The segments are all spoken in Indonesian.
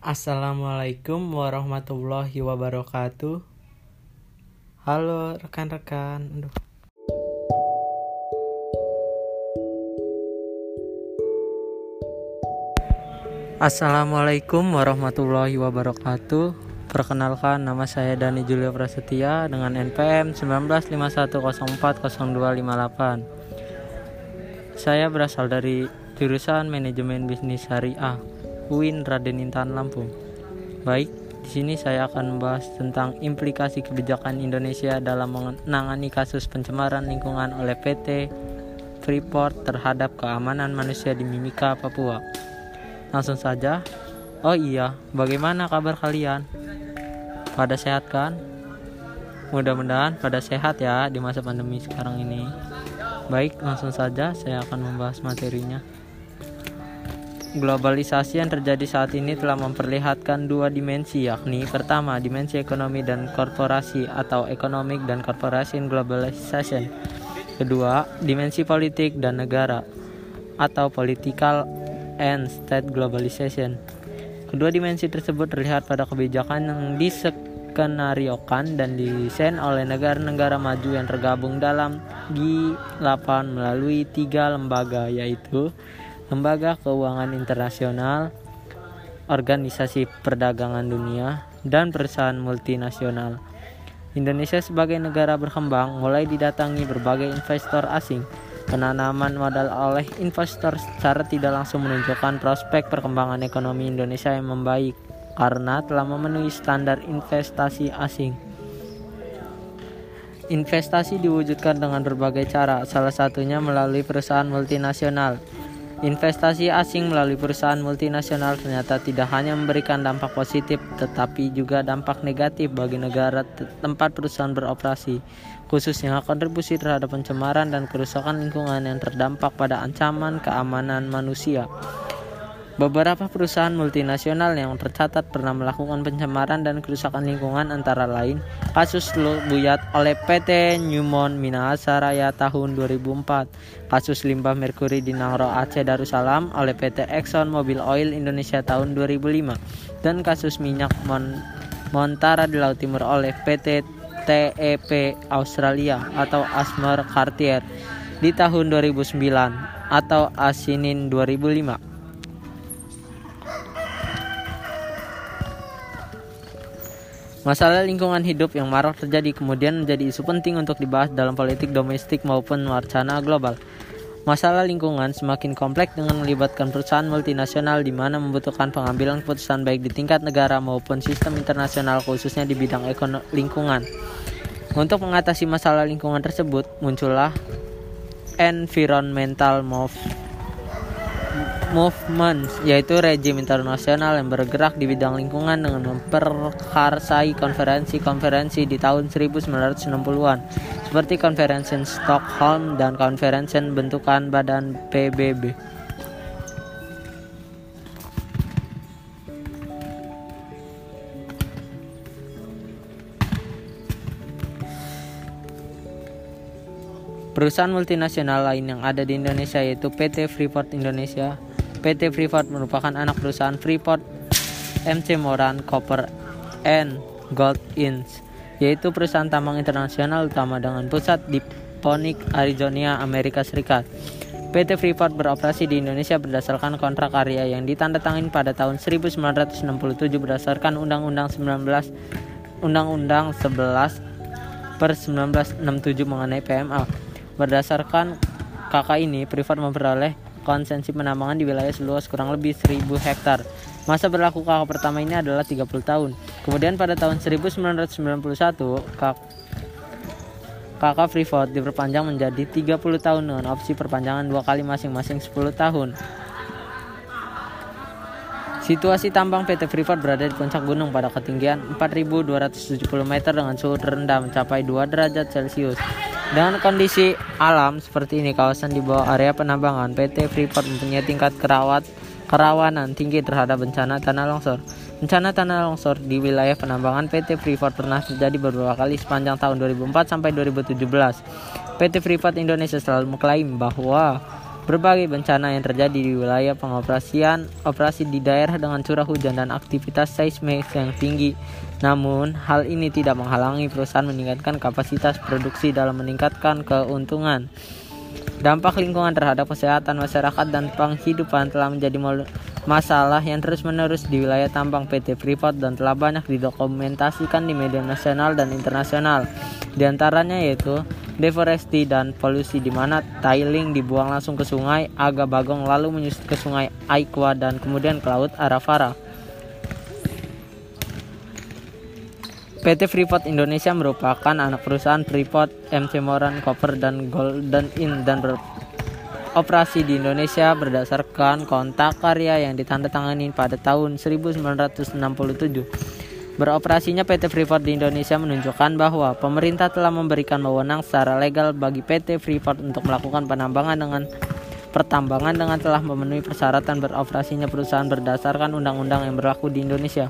Assalamualaikum warahmatullahi wabarakatuh. Halo rekan-rekan. Assalamualaikum warahmatullahi wabarakatuh. Perkenalkan nama saya Dani Julio Prasetya dengan NPM 19510258. Saya berasal dari jurusan Manajemen Bisnis Syariah UIN Raden Intan Lampung. Baik, di sini saya akan membahas tentang implikasi kebijakan Indonesia dalam menangani kasus pencemaran lingkungan oleh PT Freeport terhadap keamanan manusia di Mimika, Papua. Langsung saja. Oh iya, bagaimana kabar kalian? Pada sehat kan? Mudah-mudahan pada sehat ya di masa pandemi sekarang ini. Baik, langsung saja saya akan membahas materinya. Globalisasi yang terjadi saat ini telah memperlihatkan dua dimensi yakni pertama dimensi ekonomi dan korporasi atau economic dan corporation globalization. Kedua, dimensi politik dan negara atau political and State Globalization. Kedua dimensi tersebut terlihat pada kebijakan yang diskenariokan dan didesain oleh negara-negara maju yang tergabung dalam G8 melalui tiga lembaga yaitu Lembaga Keuangan Internasional, Organisasi Perdagangan Dunia, dan perusahaan multinasional. Indonesia sebagai negara berkembang mulai didatangi berbagai investor asing Penanaman modal oleh investor secara tidak langsung menunjukkan prospek perkembangan ekonomi Indonesia yang membaik karena telah memenuhi standar investasi asing. Investasi diwujudkan dengan berbagai cara, salah satunya melalui perusahaan multinasional. Investasi asing melalui perusahaan multinasional ternyata tidak hanya memberikan dampak positif, tetapi juga dampak negatif bagi negara tempat perusahaan beroperasi khususnya kontribusi terhadap pencemaran dan kerusakan lingkungan yang terdampak pada ancaman keamanan manusia. Beberapa perusahaan multinasional yang tercatat pernah melakukan pencemaran dan kerusakan lingkungan antara lain kasus Buyat oleh PT Newmont Minahasa Raya tahun 2004, kasus limbah merkuri di Nangro Aceh Darussalam oleh PT Exxon Mobil Oil Indonesia tahun 2005, dan kasus minyak Mon Montara di Laut Timur oleh PT TEP Australia atau Asmer Cartier di tahun 2009 atau Asinin 2005. Masalah lingkungan hidup yang marak terjadi kemudian menjadi isu penting untuk dibahas dalam politik domestik maupun wacana global. Masalah lingkungan semakin kompleks dengan melibatkan perusahaan multinasional di mana membutuhkan pengambilan keputusan baik di tingkat negara maupun sistem internasional khususnya di bidang lingkungan. Untuk mengatasi masalah lingkungan tersebut, muncullah environmental move movement yaitu rejim internasional yang bergerak di bidang lingkungan dengan memperkarsai konferensi-konferensi di tahun 1960-an seperti konferensi Stockholm dan konferensi bentukan badan PBB. Perusahaan multinasional lain yang ada di Indonesia yaitu PT Freeport Indonesia. PT Freeport merupakan anak perusahaan Freeport MC Moran Copper and Gold Inc yaitu perusahaan tambang internasional utama dengan pusat di Phoenix, Arizona, Amerika Serikat. PT Freeport beroperasi di Indonesia berdasarkan kontrak karya yang ditandatangani pada tahun 1967 berdasarkan Undang-Undang 19 Undang-Undang 11 per 1967 mengenai PMA. Berdasarkan KK ini, Freeport memperoleh konsensi penambangan di wilayah seluas kurang lebih 1000 hektar Masa berlaku KK pertama ini adalah 30 tahun. Kemudian pada tahun 1991, KK Freeport diperpanjang menjadi 30 tahun dengan opsi perpanjangan dua kali masing-masing 10 tahun. Situasi tambang PT Freeport berada di puncak gunung pada ketinggian 4.270 meter dengan suhu terendah mencapai 2 derajat Celcius. Dengan kondisi alam seperti ini, kawasan di bawah area penambangan PT Freeport mempunyai tingkat kerawat kerawanan tinggi terhadap bencana tanah longsor. Bencana tanah longsor di wilayah penambangan PT Freeport pernah terjadi beberapa kali sepanjang tahun 2004 sampai 2017. PT Freeport Indonesia selalu mengklaim bahwa Berbagai bencana yang terjadi di wilayah pengoperasian operasi di daerah dengan curah hujan dan aktivitas seismik yang tinggi. Namun, hal ini tidak menghalangi perusahaan meningkatkan kapasitas produksi dalam meningkatkan keuntungan. Dampak lingkungan terhadap kesehatan masyarakat dan penghidupan telah menjadi masalah yang terus-menerus di wilayah tambang PT Freeport dan telah banyak didokumentasikan di media nasional dan internasional. Di antaranya yaitu deforestasi dan polusi di mana tiling dibuang langsung ke sungai Aga Bagong lalu menyusut ke sungai Aikwa dan kemudian ke laut Arafara. PT Freeport Indonesia merupakan anak perusahaan Freeport, MC Moran, Copper, dan Golden In dan beroperasi di Indonesia berdasarkan kontak karya yang ditandatangani pada tahun 1967. Beroperasinya PT Freeport di Indonesia menunjukkan bahwa pemerintah telah memberikan wewenang secara legal bagi PT Freeport untuk melakukan penambangan dengan pertambangan dengan telah memenuhi persyaratan beroperasinya perusahaan berdasarkan undang-undang yang berlaku di Indonesia.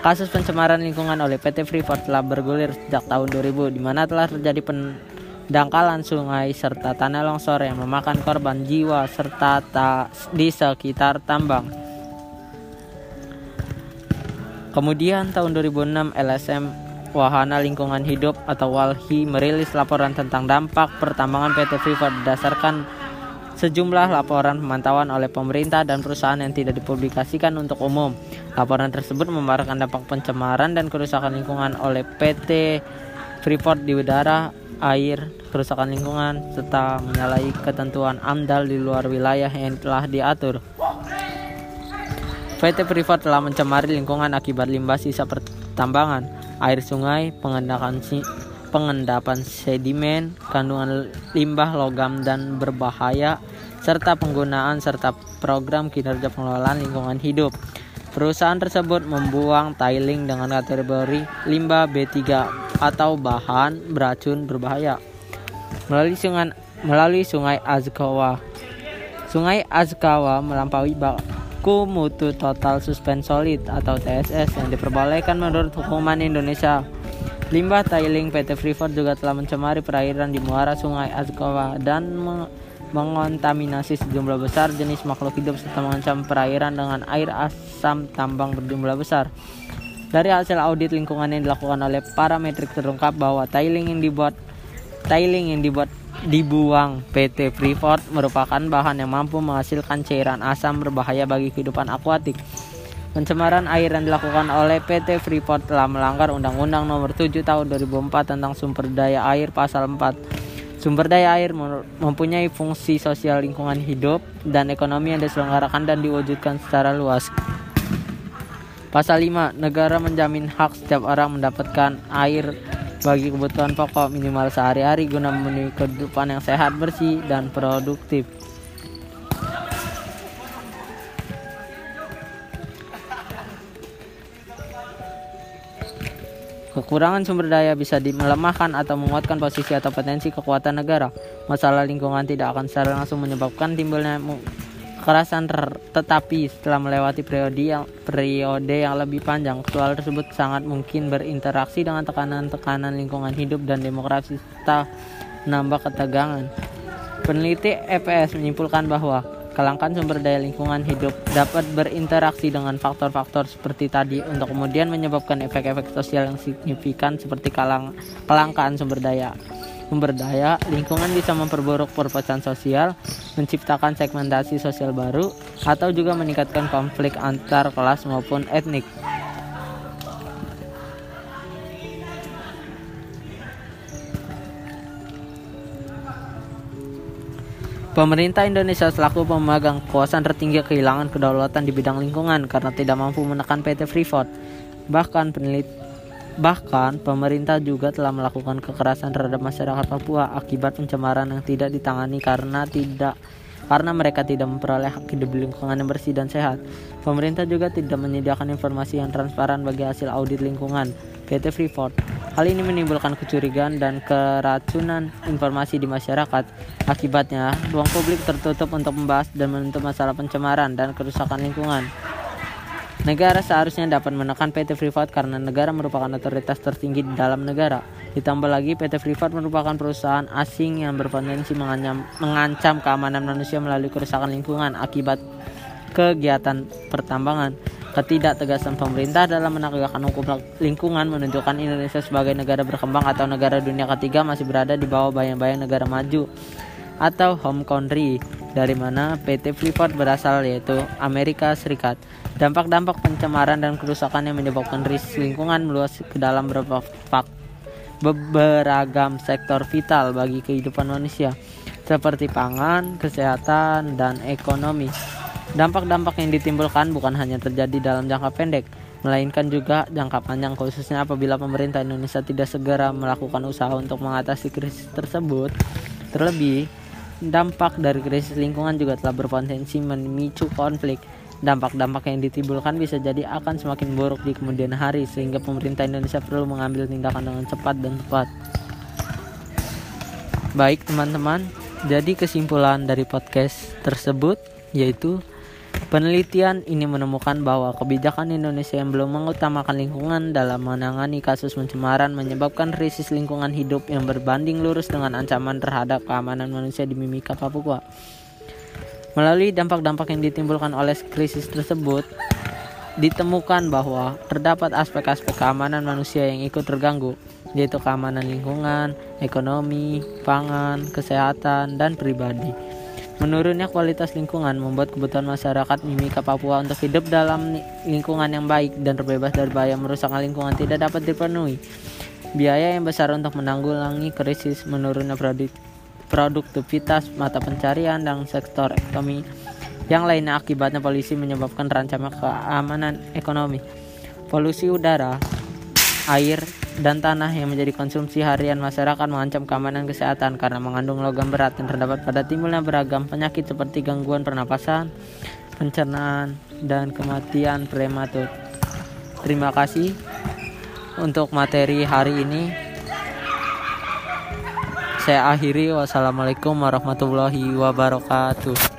Kasus pencemaran lingkungan oleh PT Freeport telah bergulir sejak tahun 2000 di mana telah terjadi pendangkalan sungai serta tanah longsor yang memakan korban jiwa serta di sekitar tambang. Kemudian tahun 2006 LSM Wahana Lingkungan Hidup atau WALHI merilis laporan tentang dampak pertambangan PT Freeport berdasarkan sejumlah laporan pemantauan oleh pemerintah dan perusahaan yang tidak dipublikasikan untuk umum. Laporan tersebut memaparkan dampak pencemaran dan kerusakan lingkungan oleh PT Freeport di udara, air, kerusakan lingkungan, serta menyalahi ketentuan AMDAL di luar wilayah yang telah diatur. PT Freeport telah mencemari lingkungan akibat limbah sisa pertambangan, air sungai, pengendapan, pengendapan sedimen, kandungan limbah logam dan berbahaya, serta penggunaan serta program kinerja pengelolaan lingkungan hidup. Perusahaan tersebut membuang tiling dengan kategori limbah B3 atau bahan beracun berbahaya melalui sungai melalui sungai Azkawa. Sungai Azkawa melampaui Buku Mutu Total Suspend Solid atau TSS yang diperbolehkan menurut hukuman Indonesia. Limbah tiling PT Freeport juga telah mencemari perairan di muara Sungai Azkawa dan mengontaminasi sejumlah besar jenis makhluk hidup serta mengancam perairan dengan air asam tambang berjumlah besar. Dari hasil audit lingkungan yang dilakukan oleh parametrik terungkap bahwa tiling yang dibuat tiling yang dibuat dibuang PT Freeport merupakan bahan yang mampu menghasilkan cairan asam berbahaya bagi kehidupan akuatik. Pencemaran air yang dilakukan oleh PT Freeport telah melanggar Undang-Undang Nomor 7 Tahun 2004 tentang Sumber Daya Air Pasal 4. Sumber daya air mempunyai fungsi sosial lingkungan hidup dan ekonomi yang diselenggarakan dan diwujudkan secara luas. Pasal 5. Negara menjamin hak setiap orang mendapatkan air bagi kebutuhan pokok minimal sehari-hari guna memenuhi kehidupan yang sehat, bersih, dan produktif. Kekurangan sumber daya bisa melemahkan atau menguatkan posisi atau potensi kekuatan negara. Masalah lingkungan tidak akan secara langsung menyebabkan timbulnya kekerasan tetapi setelah melewati periode yang periode yang lebih panjang soal tersebut sangat mungkin berinteraksi dengan tekanan-tekanan lingkungan hidup dan demokrasi serta menambah ketegangan. Peneliti EPS menyimpulkan bahwa kelangkaan sumber daya lingkungan hidup dapat berinteraksi dengan faktor-faktor seperti tadi untuk kemudian menyebabkan efek-efek sosial yang signifikan seperti kelangkaan sumber daya sumber daya, lingkungan bisa memperburuk perpecahan sosial, menciptakan segmentasi sosial baru, atau juga meningkatkan konflik antar kelas maupun etnik. Pemerintah Indonesia selaku pemegang kekuasaan tertinggi kehilangan kedaulatan di bidang lingkungan karena tidak mampu menekan PT Freeport. Bahkan peneliti Bahkan, pemerintah juga telah melakukan kekerasan terhadap masyarakat Papua akibat pencemaran yang tidak ditangani karena tidak karena mereka tidak memperoleh hak hidup lingkungan yang bersih dan sehat. Pemerintah juga tidak menyediakan informasi yang transparan bagi hasil audit lingkungan PT Freeport. Hal ini menimbulkan kecurigaan dan keracunan informasi di masyarakat. Akibatnya, ruang publik tertutup untuk membahas dan menuntut masalah pencemaran dan kerusakan lingkungan. Negara seharusnya dapat menekan PT Freeport karena negara merupakan otoritas tertinggi di dalam negara. Ditambah lagi PT Freeport merupakan perusahaan asing yang berpotensi mengancam, mengancam keamanan manusia melalui kerusakan lingkungan akibat kegiatan pertambangan. Ketidaktegasan pemerintah dalam menegakkan hukum lingkungan menunjukkan Indonesia sebagai negara berkembang atau negara dunia ketiga masih berada di bawah bayang-bayang negara maju atau home country dari mana PT Freeport berasal yaitu Amerika Serikat. Dampak-dampak pencemaran dan kerusakan yang menyebabkan risiko lingkungan meluas ke dalam beberapa beragam sektor vital bagi kehidupan manusia seperti pangan, kesehatan, dan ekonomi. Dampak-dampak yang ditimbulkan bukan hanya terjadi dalam jangka pendek, melainkan juga jangka panjang khususnya apabila pemerintah Indonesia tidak segera melakukan usaha untuk mengatasi krisis tersebut. Terlebih, dampak dari krisis lingkungan juga telah berpotensi memicu konflik. Dampak-dampak yang ditimbulkan bisa jadi akan semakin buruk di kemudian hari sehingga pemerintah Indonesia perlu mengambil tindakan dengan cepat dan tepat. Baik teman-teman, jadi kesimpulan dari podcast tersebut yaitu Penelitian ini menemukan bahwa kebijakan Indonesia yang belum mengutamakan lingkungan dalam menangani kasus pencemaran menyebabkan krisis lingkungan hidup yang berbanding lurus dengan ancaman terhadap keamanan manusia di Mimika, Papua. Melalui dampak-dampak yang ditimbulkan oleh krisis tersebut, ditemukan bahwa terdapat aspek-aspek keamanan manusia yang ikut terganggu, yaitu keamanan lingkungan, ekonomi, pangan, kesehatan, dan pribadi. Menurunnya kualitas lingkungan membuat kebutuhan masyarakat Mimika Papua untuk hidup dalam lingkungan yang baik dan terbebas dari bahaya merusak lingkungan tidak dapat dipenuhi. Biaya yang besar untuk menanggulangi krisis menurunnya produktivitas mata pencarian dan sektor ekonomi yang lainnya akibatnya polisi menyebabkan terancamnya keamanan ekonomi. Polusi udara, air, dan tanah yang menjadi konsumsi harian masyarakat mengancam keamanan kesehatan karena mengandung logam berat dan terdapat pada timbulnya beragam penyakit seperti gangguan pernapasan, pencernaan, dan kematian prematur. Terima kasih untuk materi hari ini. Saya akhiri wassalamualaikum warahmatullahi wabarakatuh.